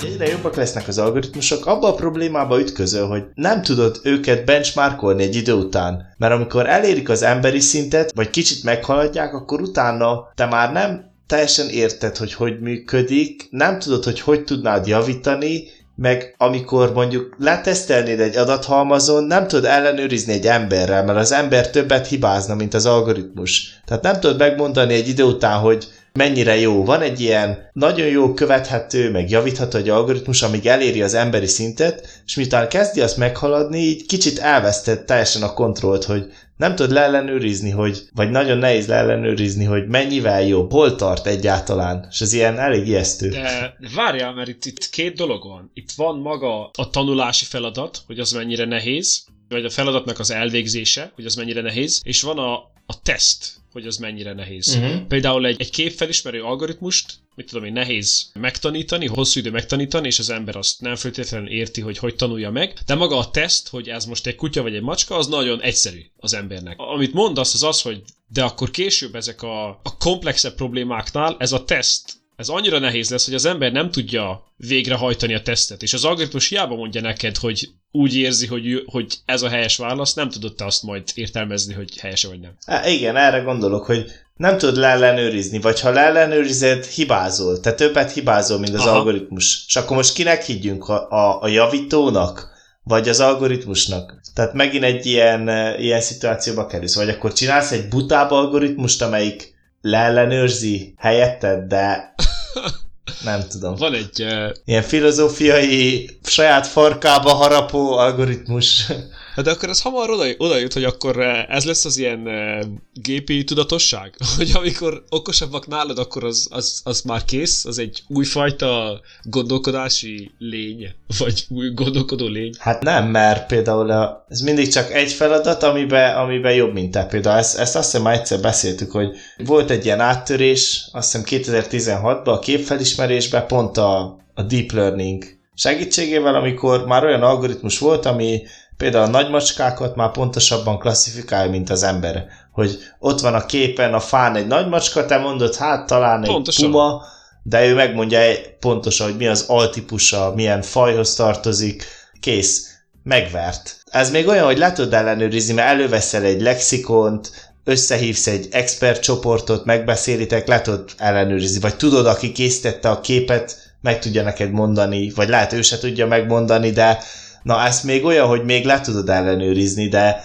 hogy egyre jobbak lesznek az algoritmusok, abba a problémába ütközöl, hogy nem tudod őket benchmarkolni egy idő után. Mert amikor elérik az emberi szintet, vagy kicsit meghaladják, akkor utána te már nem teljesen érted, hogy hogy működik, nem tudod, hogy hogy tudnád javítani, meg amikor mondjuk letesztelnéd egy adathalmazon, nem tudod ellenőrizni egy emberrel, mert az ember többet hibázna, mint az algoritmus. Tehát nem tudod megmondani egy idő után, hogy mennyire jó. Van egy ilyen nagyon jó követhető, meg javítható egy algoritmus, amíg eléri az emberi szintet, és miután kezdi azt meghaladni, így kicsit elvesztett teljesen a kontrollt, hogy nem tudod leellenőrizni, hogy, vagy nagyon nehéz leellenőrizni, hogy mennyivel jobb, hol tart egyáltalán, és ez ilyen elég ijesztő. De várjál, mert itt, itt két dolog van. Itt van maga a tanulási feladat, hogy az mennyire nehéz, vagy a feladatnak az elvégzése, hogy az mennyire nehéz, és van a, a teszt, hogy az mennyire nehéz. Uh-huh. Például egy, egy képfelismerő algoritmust, mit tudom én, nehéz megtanítani, hosszú idő megtanítani, és az ember azt nem feltétlenül érti, hogy hogy tanulja meg, de maga a teszt, hogy ez most egy kutya vagy egy macska, az nagyon egyszerű az embernek. Amit mondasz, az az, hogy de akkor később ezek a, a komplexebb problémáknál ez a teszt ez annyira nehéz lesz, hogy az ember nem tudja végrehajtani a tesztet, és az algoritmus hiába mondja neked, hogy úgy érzi, hogy, hogy ez a helyes válasz, nem tudod te azt majd értelmezni, hogy helyes vagy nem. Há, igen, erre gondolok, hogy nem tudod leellenőrizni, vagy ha leellenőrized, hibázol. Te többet hibázol, mint az Aha. algoritmus. És akkor most kinek higgyünk? A, a, a javítónak? Vagy az algoritmusnak? Tehát megint egy ilyen, ilyen szituációba kerülsz. Vagy akkor csinálsz egy butább algoritmust, amelyik leellenőrzi helyetted, de nem tudom. Van egy... Uh... Ilyen filozófiai, saját farkába harapó algoritmus. Hát de akkor ez hamar oda, oda jut, hogy akkor ez lesz az ilyen uh, gépi tudatosság? Hogy amikor okosabbak nálad, akkor az, az, az már kész? Az egy újfajta gondolkodási lény? Vagy új gondolkodó lény? Hát nem, mert például a, ez mindig csak egy feladat, amiben, amiben jobb, mint te. Például ezt, ezt azt hiszem már egyszer beszéltük, hogy volt egy ilyen áttörés, azt hiszem 2016-ban a képfelismerésben pont a, a deep learning segítségével, amikor már olyan algoritmus volt, ami például a nagymacskákat már pontosabban klasszifikálja, mint az ember. Hogy ott van a képen a fán egy nagymacska, te mondod, hát talán egy Pontosan. puma, de ő megmondja pontosan, hogy mi az altípusa, milyen fajhoz tartozik, kész, megvert. Ez még olyan, hogy le tudod ellenőrizni, mert előveszel egy lexikont, összehívsz egy expert csoportot, megbeszélitek, le tudod ellenőrizni, vagy tudod, aki készítette a képet, meg tudja neked mondani, vagy lehet ő se tudja megmondani, de Na, ez még olyan, hogy még le tudod ellenőrizni, de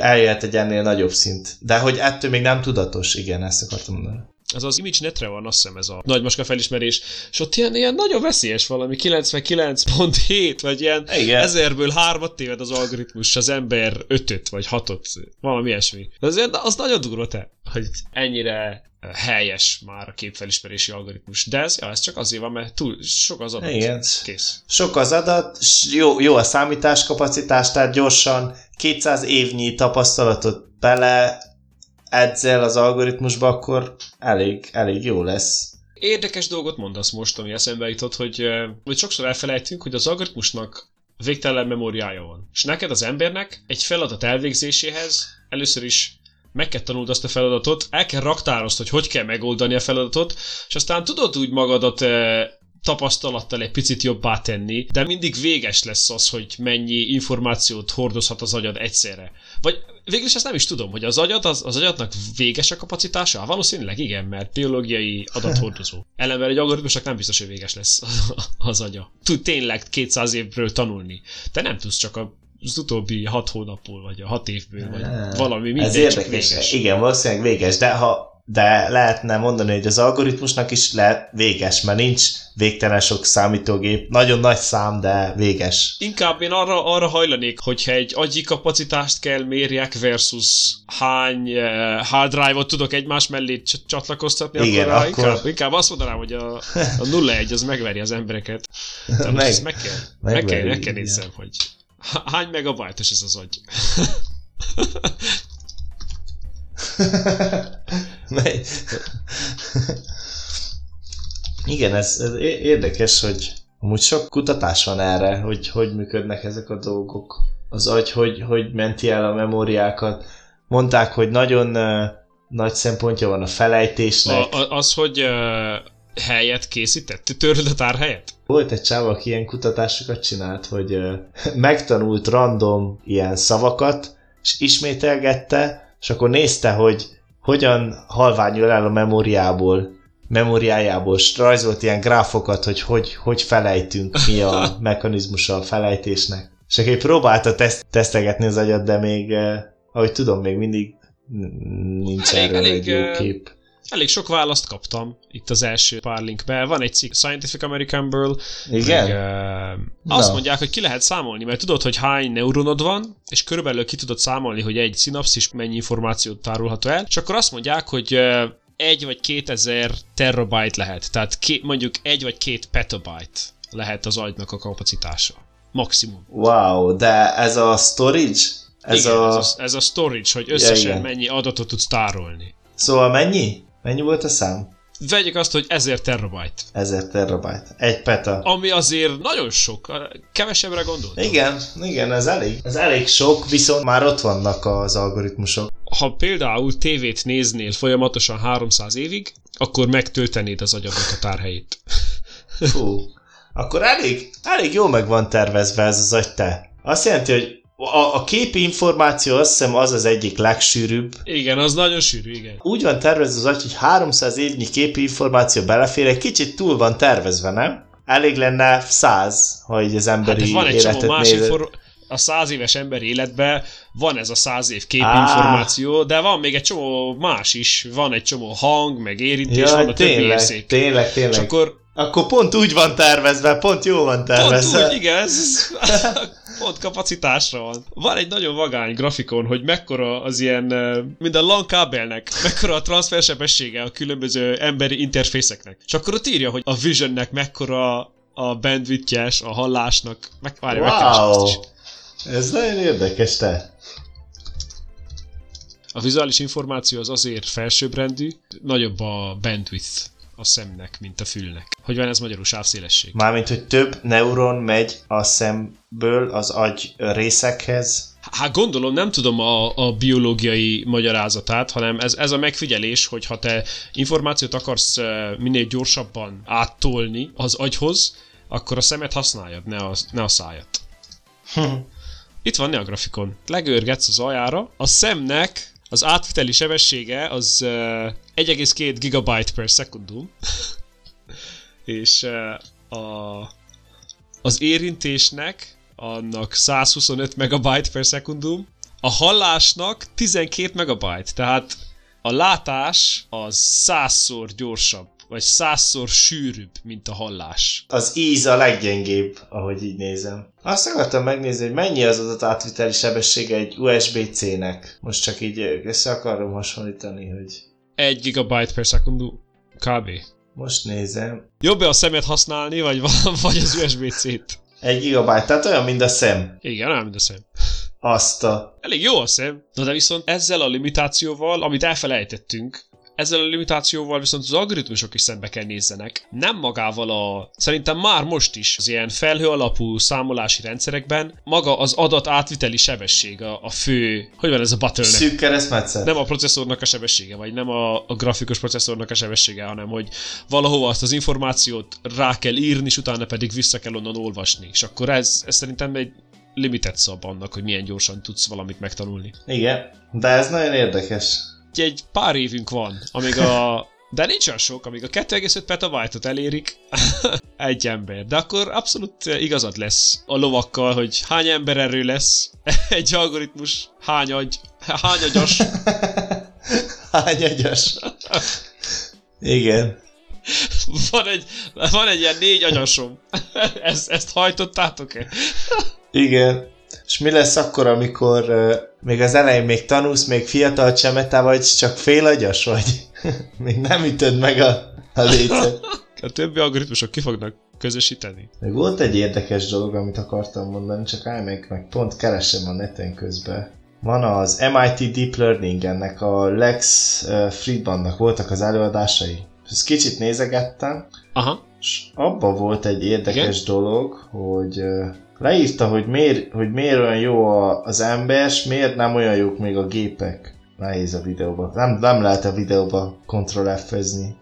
eljöhet egy ennél nagyobb szint. De hogy ettől még nem tudatos, igen, ezt akartam mondani. Ez az ImageNetre van, azt hiszem ez a nagymaska felismerés, és ott ilyen, ilyen nagyon veszélyes valami, 99.7, vagy ilyen Igen. ezerből hármat téved az algoritmus, az ember ötöt vagy hatot, valami ilyesmi. Az, az nagyon durva te, hogy ennyire helyes már a képfelismerési algoritmus. De ez, ja, ez csak azért van, mert túl sok az adat. Igen. Kész. Sok az adat, jó, jó a számításkapacitás, tehát gyorsan 200 évnyi tapasztalatot bele edzel az algoritmusba, akkor elég, elég jó lesz. Érdekes dolgot mondasz most, ami eszembe jutott, hogy, hogy sokszor elfelejtünk, hogy az algoritmusnak végtelen memóriája van. És neked az embernek egy feladat elvégzéséhez először is meg kell tanulni azt a feladatot, el kell raktározni, hogy hogy kell megoldani a feladatot, és aztán tudod úgy magadat e, tapasztalattal egy picit jobbá tenni, de mindig véges lesz az, hogy mennyi információt hordozhat az agyad egyszerre. Vagy végül is ezt nem is tudom, hogy az agyad, az, az agyadnak véges a kapacitása? Valószínűleg igen, mert biológiai adathordozó. Ellenben egy algoritmusnak nem biztos, hogy véges lesz az agya. Tud tényleg 200 évről tanulni. De nem tudsz csak a az utóbbi hat hónapból, vagy a hat évből, vagy valami minden Ez érdekes. Véges. Igen, valószínűleg véges, de ha de lehetne mondani, hogy az algoritmusnak is lehet véges, mert nincs végtelen sok számítógép, nagyon nagy szám, de véges. Inkább én arra, arra hajlanék, hogyha egy agyi kapacitást kell mérjek versus hány uh, hard drive-ot tudok egymás mellé csatlakoztatni, Igen, akkor, akkor... Inkább, inkább azt mondanám, hogy a, a 0-1 az megveri az embereket. meg, meg kell, meg kell, meg kell nézzem, hogy Hány megabajtos ez az agy? Igen, ez, ez érdekes, hogy amúgy sok kutatás van erre, hogy hogy működnek ezek a dolgok. Az agy, hogy, hogy menti el a memóriákat. Mondták, hogy nagyon uh, nagy szempontja van a felejtésnek. A, az, hogy uh, helyet készített? Töröd a tárhelyet? Volt egy csáva, aki ilyen kutatásokat csinált, hogy ö, megtanult random ilyen szavakat, és ismételgette, és akkor nézte, hogy hogyan halványul el a memóriából, memóriájából, és rajzolt ilyen gráfokat, hogy hogy, hogy felejtünk, mi a mechanizmusa a felejtésnek. És akkor próbálta teszt, tesztegetni az agyat, de még, eh, ahogy tudom, még mindig nincs elég, erről elég, egy jó kép. Elég sok választ kaptam itt az első pár linkben. Van egy cikk Scientific Americanből. Igen? Meg, uh, azt no. mondják, hogy ki lehet számolni, mert tudod, hogy hány neuronod van, és körülbelül ki tudod számolni, hogy egy szinapszis mennyi információt tárolható el, és akkor azt mondják, hogy uh, egy vagy kétezer terabyte lehet, tehát ké, mondjuk egy vagy két petabyte lehet az agynak a kapacitása. Maximum. Wow, de ez a storage? Ez, igen, a... Ez, a, ez a storage, hogy összesen ja, mennyi adatot tudsz tárolni. Szóval mennyi? Mennyi volt a szám? Vegyük azt, hogy 1000 terabyte. 1000 terabyte. Egy peta. Ami azért nagyon sok. Kevesebbre gondoltam. Igen, igen, ez elég. Ez elég sok, viszont már ott vannak az algoritmusok. Ha például tévét néznél folyamatosan 300 évig, akkor megtöltenéd az agyadnak a tárhelyét. Fú. Akkor elég, elég jól meg van tervezve ez az agy te. Azt jelenti, hogy a, a képi információ azt hiszem az az egyik legsűrűbb. Igen, az nagyon sűrű, igen. Úgy van tervezve az agy, hogy 300 évnyi képi információ belefér, egy kicsit túl van tervezve, nem? Elég lenne 100, hogy az emberi hát, van egy életet csomó más infor- a száz éves ember életben van ez a száz év képinformáció, ah. de van még egy csomó más is. Van egy csomó hang, meg érintés, ja, van a tényleg, többi érzék. Tényleg, tényleg. És akkor akkor pont úgy van tervezve, pont jó van tervezve. Pont úgy, igen, ez pont kapacitásra van. Van egy nagyon vagány grafikon, hogy mekkora az ilyen, mind a LAN kábelnek, mekkora a transfersebessége a különböző emberi interfészeknek. És akkor ott írja, hogy a Visionnek mekkora a bandwidthjes, a hallásnak. Meg, várja, wow. is. Ez nagyon érdekes, te. A vizuális információ az azért felsőbbrendű, nagyobb a bandwidth a szemnek, mint a fülnek. Hogy van ez magyarul sávszélesség? Mármint, hogy több neuron megy a szemből az agy részekhez. Hát gondolom, nem tudom a, a biológiai magyarázatát, hanem ez, ez a megfigyelés, hogy ha te információt akarsz minél gyorsabban áttolni az agyhoz, akkor a szemet használjad, ne a, ne a szájat. Itt van a grafikon. Legörgetsz az ajára, a szemnek az átviteli sebessége az uh, 1,2 gigabyte per szekundum, és uh, a, az érintésnek annak 125 megabyte per szekundum, a hallásnak 12 megabyte, tehát a látás az százszor gyorsabb vagy százszor sűrűbb, mint a hallás. Az íz a leggyengébb, ahogy így nézem. Azt akartam megnézni, hogy mennyi az adatátviteli sebessége egy USB-C-nek. Most csak így össze akarom hasonlítani, hogy... 1 gigabyte per szekundum kb. Most nézem. Jobb-e a szemet használni, vagy, vagy az USB-C-t? Egy gigabyte, tehát olyan, mint a szem. Igen, olyan, mint a szem. Azt a... Elég jó a szem. Na de viszont ezzel a limitációval, amit elfelejtettünk, ezzel a limitációval viszont az algoritmusok is szembe kell nézzenek. Nem magával a... Szerintem már most is az ilyen felhő alapú számolási rendszerekben maga az adat átviteli sebesség a, a fő... Hogy van ez a bottleneck? Szűk keresztmetszet. Nem a processzornak a sebessége, vagy nem a, a grafikus processzornak a sebessége, hanem hogy valahova azt az információt rá kell írni, és utána pedig vissza kell onnan olvasni. És akkor ez, ez szerintem egy limited szab annak, hogy milyen gyorsan tudsz valamit megtanulni. Igen, de ez nagyon érdekes egy pár évünk van, amíg a... De nincs olyan sok, amíg a 2,5 petabyte-ot elérik egy ember. De akkor abszolút igazad lesz a lovakkal, hogy hány ember erő lesz egy algoritmus, hány agy, hány agyas. hány agyas. Igen. Van egy, van egy ilyen négy agyasom. ezt, ezt hajtottátok-e? Igen. És mi lesz akkor, amikor még az elején még tanulsz, még fiatal csemeta vagy, csak félagyas vagy? még nem ütöd meg a, a lécet. a többi algoritmusok ki fognak közösíteni. Még volt egy érdekes dolog, amit akartam mondani, csak állj meg, meg pont keresem a neten közben. Van az MIT Deep Learning, ennek a Lex Friedmannak voltak az előadásai. Ezt kicsit nézegettem, Aha. és abban volt egy érdekes Igen? dolog, hogy leírta, hogy miért, hogy miért olyan jó az ember, és miért nem olyan jók még a gépek. nehéz a videóba. Nem, nem lehet a videóba Ctrl f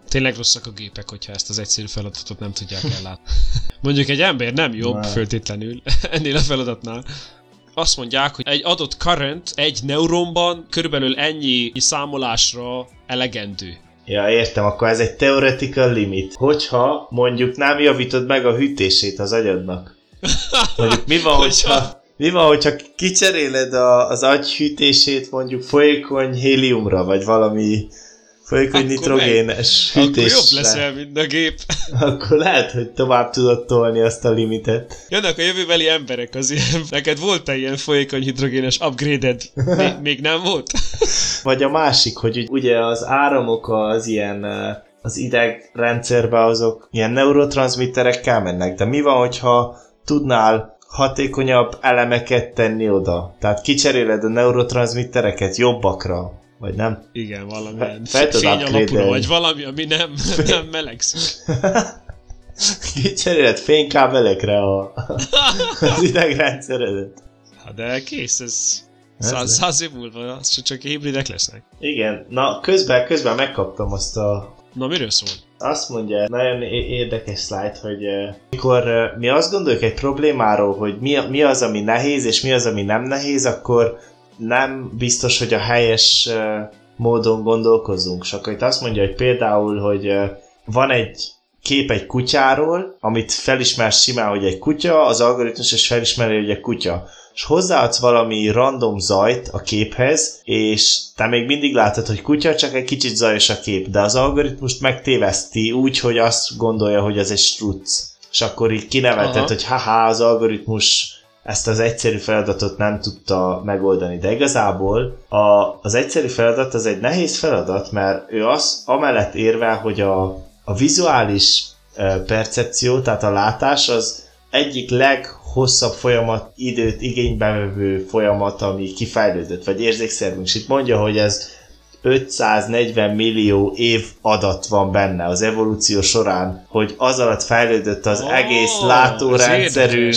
Tényleg rosszak a gépek, hogyha ezt az egyszerű feladatot nem tudják ellátni. Mondjuk egy ember nem jobb nem. föltétlenül ennél a feladatnál. Azt mondják, hogy egy adott current egy neuronban körülbelül ennyi számolásra elegendő. Ja, értem, akkor ez egy theoretical limit. Hogyha mondjuk nem javítod meg a hűtését az agyadnak. Mondjuk mi van, hogyha mi van, hogyha kicseréled a, az agy hűtését mondjuk folyékony héliumra, vagy valami folyékony akkor nitrogénes meg, hűtésre. Akkor jobb leszel, mint a gép. Akkor lehet, hogy tovább tudod tolni azt a limitet. Jönnek a jövőbeli emberek az ilyen. Neked volt-e ilyen folyékony hidrogénes upgraded? Még, még nem volt? vagy a másik, hogy ugye az áramok az ilyen az idegrendszerbe azok ilyen neurotranszmitterekkel mennek, de mi van, hogyha tudnál hatékonyabb elemeket tenni oda. Tehát kicseréled a neurotranszmittereket jobbakra, vagy nem? Igen, valami fény alapúra, vagy valami, ami nem, nem melegszik. kicseréled fénykábelekre a, az idegrendszeredet. Hát de kész, ez száz, száz év múlva az csak hibridek lesznek. Igen, na közben, közben megkaptam azt a Na, miről szól? Azt mondja, nagyon érdekes slide, hogy mikor mi azt gondoljuk egy problémáról, hogy mi, mi az, ami nehéz, és mi az, ami nem nehéz, akkor nem biztos, hogy a helyes módon gondolkozunk. És akkor itt azt mondja, hogy például, hogy van egy kép egy kutyáról, amit felismer simán, hogy egy kutya, az algoritmus is felismeri, hogy egy kutya és hozzáadsz valami random zajt a képhez, és te még mindig látod, hogy kutya, csak egy kicsit zajos a kép, de az algoritmust megtéveszti úgy, hogy azt gondolja, hogy az egy struc. És akkor így kinevetett, Aha. hogy haha, az algoritmus ezt az egyszerű feladatot nem tudta megoldani. De igazából a, az egyszerű feladat az egy nehéz feladat, mert ő az amellett érvel, hogy a, a vizuális percepció, tehát a látás az egyik leg hosszabb folyamat, időt igénybe vevő folyamat, ami kifejlődött, vagy érzékszervünk. És itt mondja, hogy ez 540 millió év adat van benne az evolúció során, hogy az alatt fejlődött az oh, egész látórendszerünk,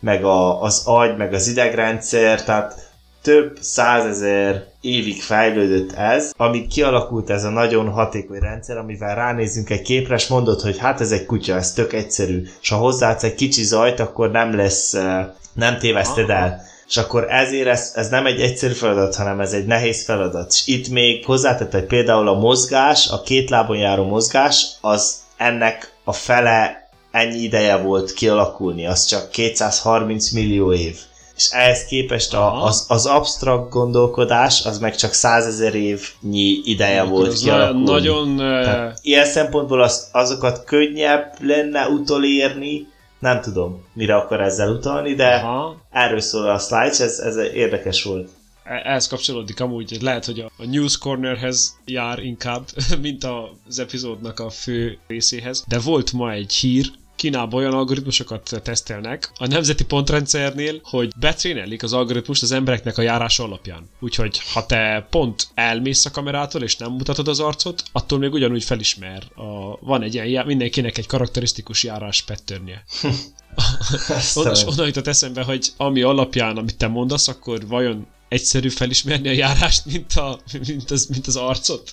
meg a, az agy, meg az idegrendszer, tehát több százezer évig fejlődött ez, amíg kialakult ez a nagyon hatékony rendszer, amivel ránézünk egy képre, és mondod, hogy hát ez egy kutya, ez tök egyszerű, és ha hozzáadsz egy kicsi zajt, akkor nem lesz, eh, nem téveszted el. És akkor ezért ez, ez nem egy egyszerű feladat, hanem ez egy nehéz feladat. És itt még hozzátett, hogy például a mozgás, a két lábon járó mozgás, az ennek a fele ennyi ideje volt kialakulni, az csak 230 millió év és ehhez képest a, az, az absztrakt gondolkodás, az meg csak százezer évnyi ideje Akkor volt kialakulni. Nagyon... Tehát ilyen szempontból az, azokat könnyebb lenne utolérni, nem tudom, mire akar ezzel utalni, de Aha. erről szól a slides, ez, ez érdekes volt. E, ehhez kapcsolódik amúgy, lehet, hogy a News Cornerhez jár inkább, mint az epizódnak a fő részéhez, de volt ma egy hír, Kínában olyan algoritmusokat tesztelnek a nemzeti pontrendszernél, hogy betrénelik az algoritmust az embereknek a járása alapján. Úgyhogy ha te pont elmész a kamerától és nem mutatod az arcot, attól még ugyanúgy felismer. A, van egy ilyen, mindenkinek egy karakterisztikus járás patternje. onnan, onnan jutott eszembe, hogy ami alapján, amit te mondasz, akkor vajon egyszerű felismerni a járást, mint, a, mint, az, mint az arcot?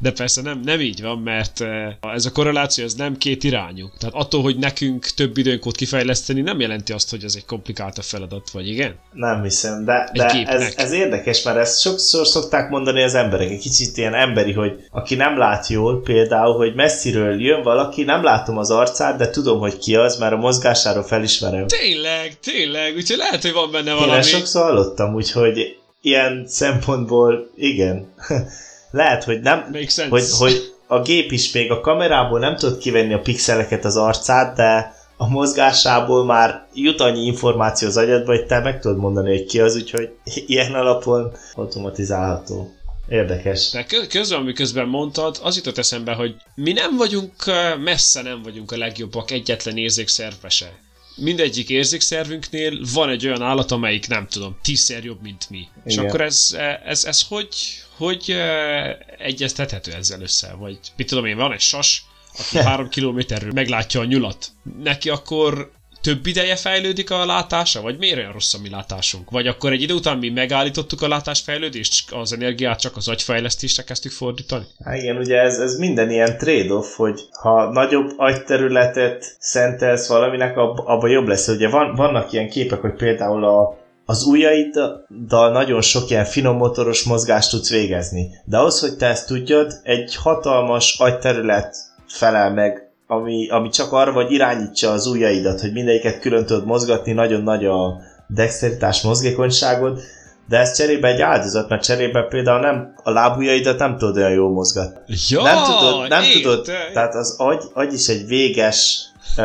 De persze nem, nem így van, mert eh, ez a korreláció ez nem két irányú. Tehát attól, hogy nekünk több időnk volt kifejleszteni, nem jelenti azt, hogy ez egy komplikáltabb feladat, vagy igen? Nem hiszem, de, de ez, ez érdekes, mert ezt sokszor szokták mondani az emberek, egy kicsit ilyen emberi, hogy aki nem lát jól, például, hogy messziről jön valaki, nem látom az arcát, de tudom, hogy ki az, mert a mozgásáról felismerem. Tényleg, tényleg, úgyhogy lehet, hogy van benne valami. Én sokszor hallottam, úgyhogy ilyen szempontból igen. Lehet, hogy nem, hogy, hogy a gép is még a kamerából nem tud kivenni a pixeleket az arcát, de a mozgásából már jut annyi információ az agyadba, hogy te meg tudod mondani, hogy ki az, úgyhogy ilyen alapon automatizálható. Érdekes. De közben, amiközben mondtad, az jutott eszembe, hogy mi nem vagyunk, messze nem vagyunk a legjobbak egyetlen érzékszerve se mindegyik érzékszervünknél van egy olyan állat, amelyik nem tudom, tízszer jobb, mint mi. Igen. És akkor ez, ez, ez hogy, hogy uh, egyeztethető ezzel össze? Vagy mit tudom én, van egy sas, aki három kilométerről meglátja a nyulat. Neki akkor több ideje fejlődik a látása, vagy miért olyan rossz a mi látásunk? Vagy akkor egy idő után mi megállítottuk a látásfejlődést, az energiát csak az agyfejlesztésre kezdtük fordítani? Há, igen, ugye ez, ez minden ilyen trade-off, hogy ha nagyobb agyterületet szentelsz valaminek, ab, abban jobb lesz. Ugye van, vannak ilyen képek, hogy például a, az ujjaiddal nagyon sok ilyen finom motoros mozgást tudsz végezni. De ahhoz, hogy te ezt tudjad, egy hatalmas agyterület felel meg ami, ami csak arra vagy irányítsa az ujjaidat, hogy mindegyiket külön tudod mozgatni, nagyon nagy a dexteritás, mozgékonyságod, de ez cserébe egy áldozat, mert cserébe például nem, a lábujjaidat nem tudod olyan jól mozgatni. Ja, nem tudod, nem érte. tudod, tehát az agy, agy is egy véges uh,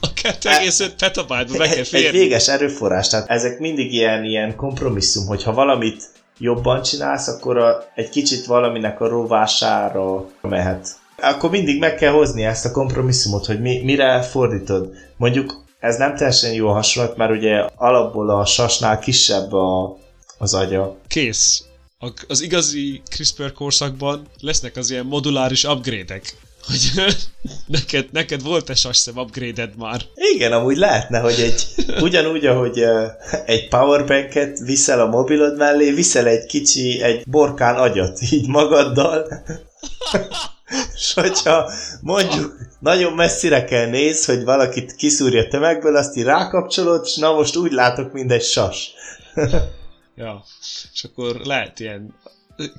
A 2,5 petabyte-ba be kell egy, egy férni. véges erőforrás, tehát ezek mindig ilyen, ilyen kompromisszum, hogyha valamit jobban csinálsz, akkor a, egy kicsit valaminek a rovására mehet. Akkor mindig meg kell hozni ezt a kompromisszumot, hogy mi, mire fordítod. Mondjuk ez nem teljesen jó hasonlat, mert ugye alapból a sasnál kisebb a, az agya. Kész. A, az igazi CRISPR korszakban lesznek az ilyen moduláris upgrade-ek. Hogy neked, neked volt-e sasszem upgrade már? Igen, amúgy lehetne, hogy egy ugyanúgy, ahogy egy powerbanket viszel a mobilod mellé, viszel egy kicsi, egy borkán agyat így magaddal, és hogyha mondjuk nagyon messzire kell néz, hogy valakit kiszúrja tömegből, azt így rákapcsolod, és na most úgy látok, mint egy sas. Ja. És akkor lehet ilyen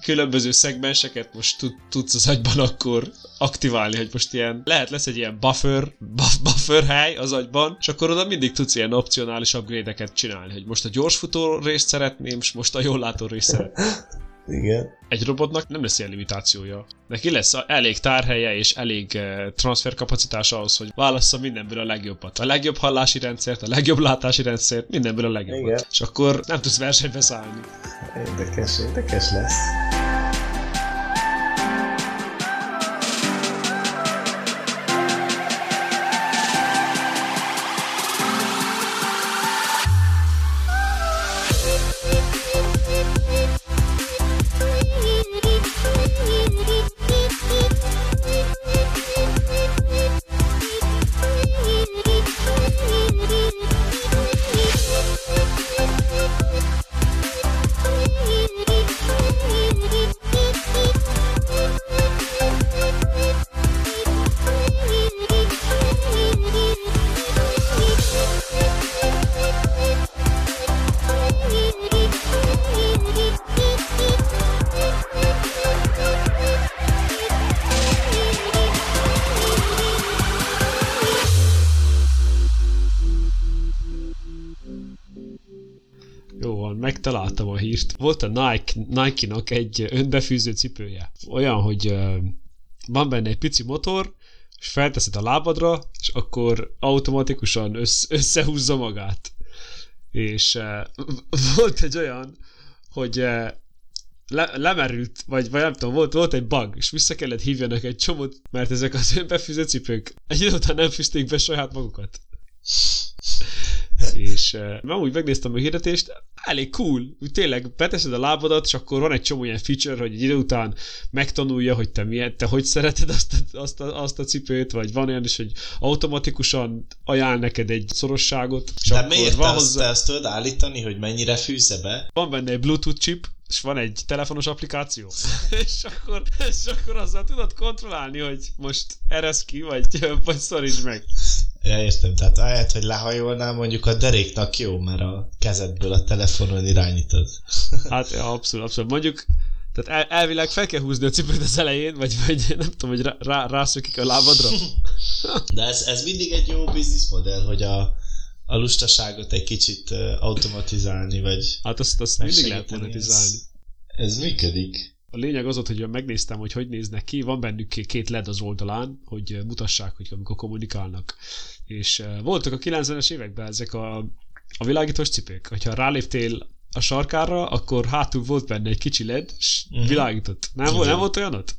különböző szegmenseket most tud, tudsz az agyban akkor aktiválni, hogy most ilyen, lehet lesz egy ilyen buffer, buff, buffer hely az agyban, és akkor oda mindig tudsz ilyen opcionális upgrade-eket csinálni, hogy most a gyorsfutó részt szeretném, és most a jól látó részt szeretném. Igen. Egy robotnak nem lesz ilyen limitációja. Neki lesz elég tárhelye és elég uh, transferkapacitása ahhoz, hogy válassza mindenből a legjobbat. A legjobb hallási rendszert, a legjobb látási rendszert, mindenből a legjobbat. Igen. És akkor nem tudsz versenybe szállni. Érdekes, érdekes lesz. Volt a Nike, Nike-nak egy önbefűző cipője. Olyan, hogy van benne egy pici motor, és felteszed a lábadra, és akkor automatikusan össz, összehúzza magát. És volt egy olyan, hogy le, lemerült, vagy, vagy nem tudom, volt, volt egy bug, és vissza kellett hívjanak egy csomót, mert ezek az önbefűző cipők egy idő után nem fűzték be saját magukat. És uh, amúgy megnéztem a hirdetést, elég cool, úgy tényleg beteszed a lábadat, és akkor van egy csomó ilyen feature, hogy egy idő után megtanulja, hogy te milyen, te hogy szereted azt a, azt, a, azt a cipőt, vagy van olyan is, hogy automatikusan ajánl neked egy szorosságot. És De akkor miért van, hozzá, te azt tudod állítani, hogy mennyire fűzze be? van benne egy Bluetooth chip, és van egy telefonos applikáció, és, akkor, és akkor azzal tudod kontrollálni, hogy most eresz ki, vagy, vagy szorítsd meg. Ja, értem, tehát ahelyett, hogy lehajolnál, mondjuk a deréknak jó, mert a kezedből a telefonon irányítod. Hát ja, abszolút, abszolút. Mondjuk, tehát el, elvileg fel kell húzni a cipőt az elején, vagy, vagy nem tudom, hogy rá, rá, rászökik a lábadra. De ez, ez mindig egy jó bizniszmodell, hogy a, a lustaságot egy kicsit automatizálni, vagy Hát azt, azt mindig lehet monetizálni. Ez, ez működik. A lényeg az volt, hogy megnéztem, hogy hogy néznek ki, van bennük két LED az oldalán, hogy mutassák, hogy amikor kommunikálnak. És uh, voltak a 90-es években ezek a, a világítós cipők. Hogyha ráléptél a sarkára, akkor hátul volt benne egy kicsi LED, és Mhm. világított. Nem, volt, nem volt olyan ott?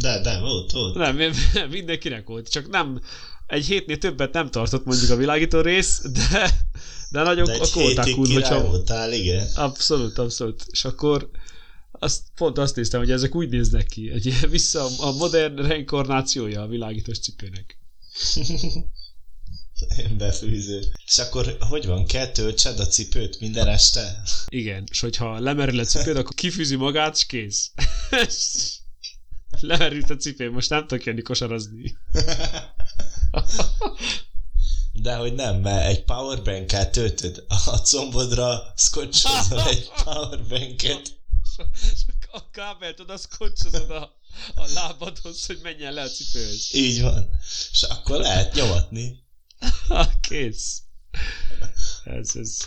De, de, volt, volt. Nem, mindenkinek volt, csak nem, egy hétnél többet nem tartott mondjuk a világító rész, de, de nagyon De a egy volták hétig úgy, hogyha... voltál, igen. Abszolút, abszolút. És akkor azt, pont azt néztem, hogy ezek úgy néznek ki, egy ilyen vissza a modern reinkarnációja a világítós cipőnek. Befűző. És akkor hogy van, kell töltsed a cipőt minden este? Igen, és hogyha lemerül a cipőd, akkor kifűzi magát, és kész. Lemerült a cipő, most nem tudok jönni kosarazni. De hogy nem, mert egy powerbank töltöd a combodra, scotchozol egy powerbanket. És a kábelt oda scotchozod a, a lábadhoz, hogy menjen le a cipőhöz. Így van. És akkor lehet nyomatni. Kész. Ez, ez,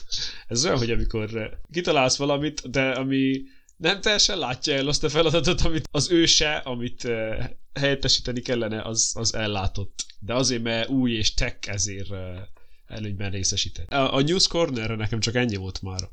ez olyan, hogy amikor kitalálsz valamit, de ami nem teljesen látja el azt a feladatot, amit az őse, amit uh, helyettesíteni kellene, az, az ellátott. De azért, mert új és tech, ezért uh, előnyben részesített. A, a News Corner nekem csak ennyi volt már.